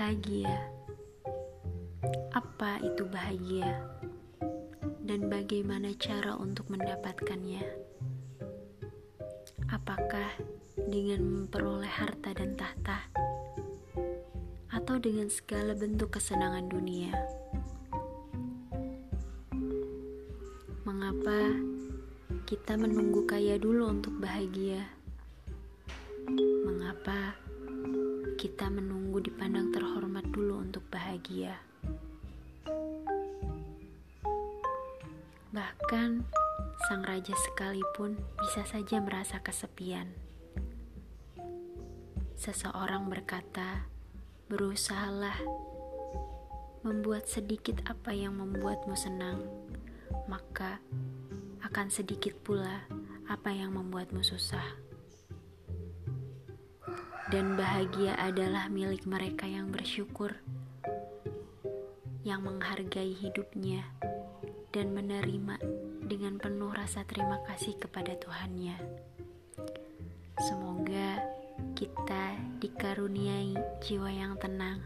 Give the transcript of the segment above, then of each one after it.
Bahagia. Apa itu bahagia? Dan bagaimana cara untuk mendapatkannya? Apakah dengan memperoleh harta dan tahta? Atau dengan segala bentuk kesenangan dunia? Mengapa kita menunggu kaya dulu untuk bahagia? Bahagia. Bahkan sang raja sekalipun bisa saja merasa kesepian. Seseorang berkata, "Berusahalah membuat sedikit apa yang membuatmu senang, maka akan sedikit pula apa yang membuatmu susah." dan bahagia adalah milik mereka yang bersyukur, yang menghargai hidupnya, dan menerima dengan penuh rasa terima kasih kepada Tuhannya. Semoga kita dikaruniai jiwa yang tenang,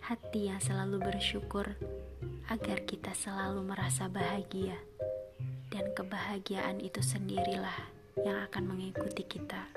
hati yang selalu bersyukur, agar kita selalu merasa bahagia, dan kebahagiaan itu sendirilah yang akan mengikuti kita.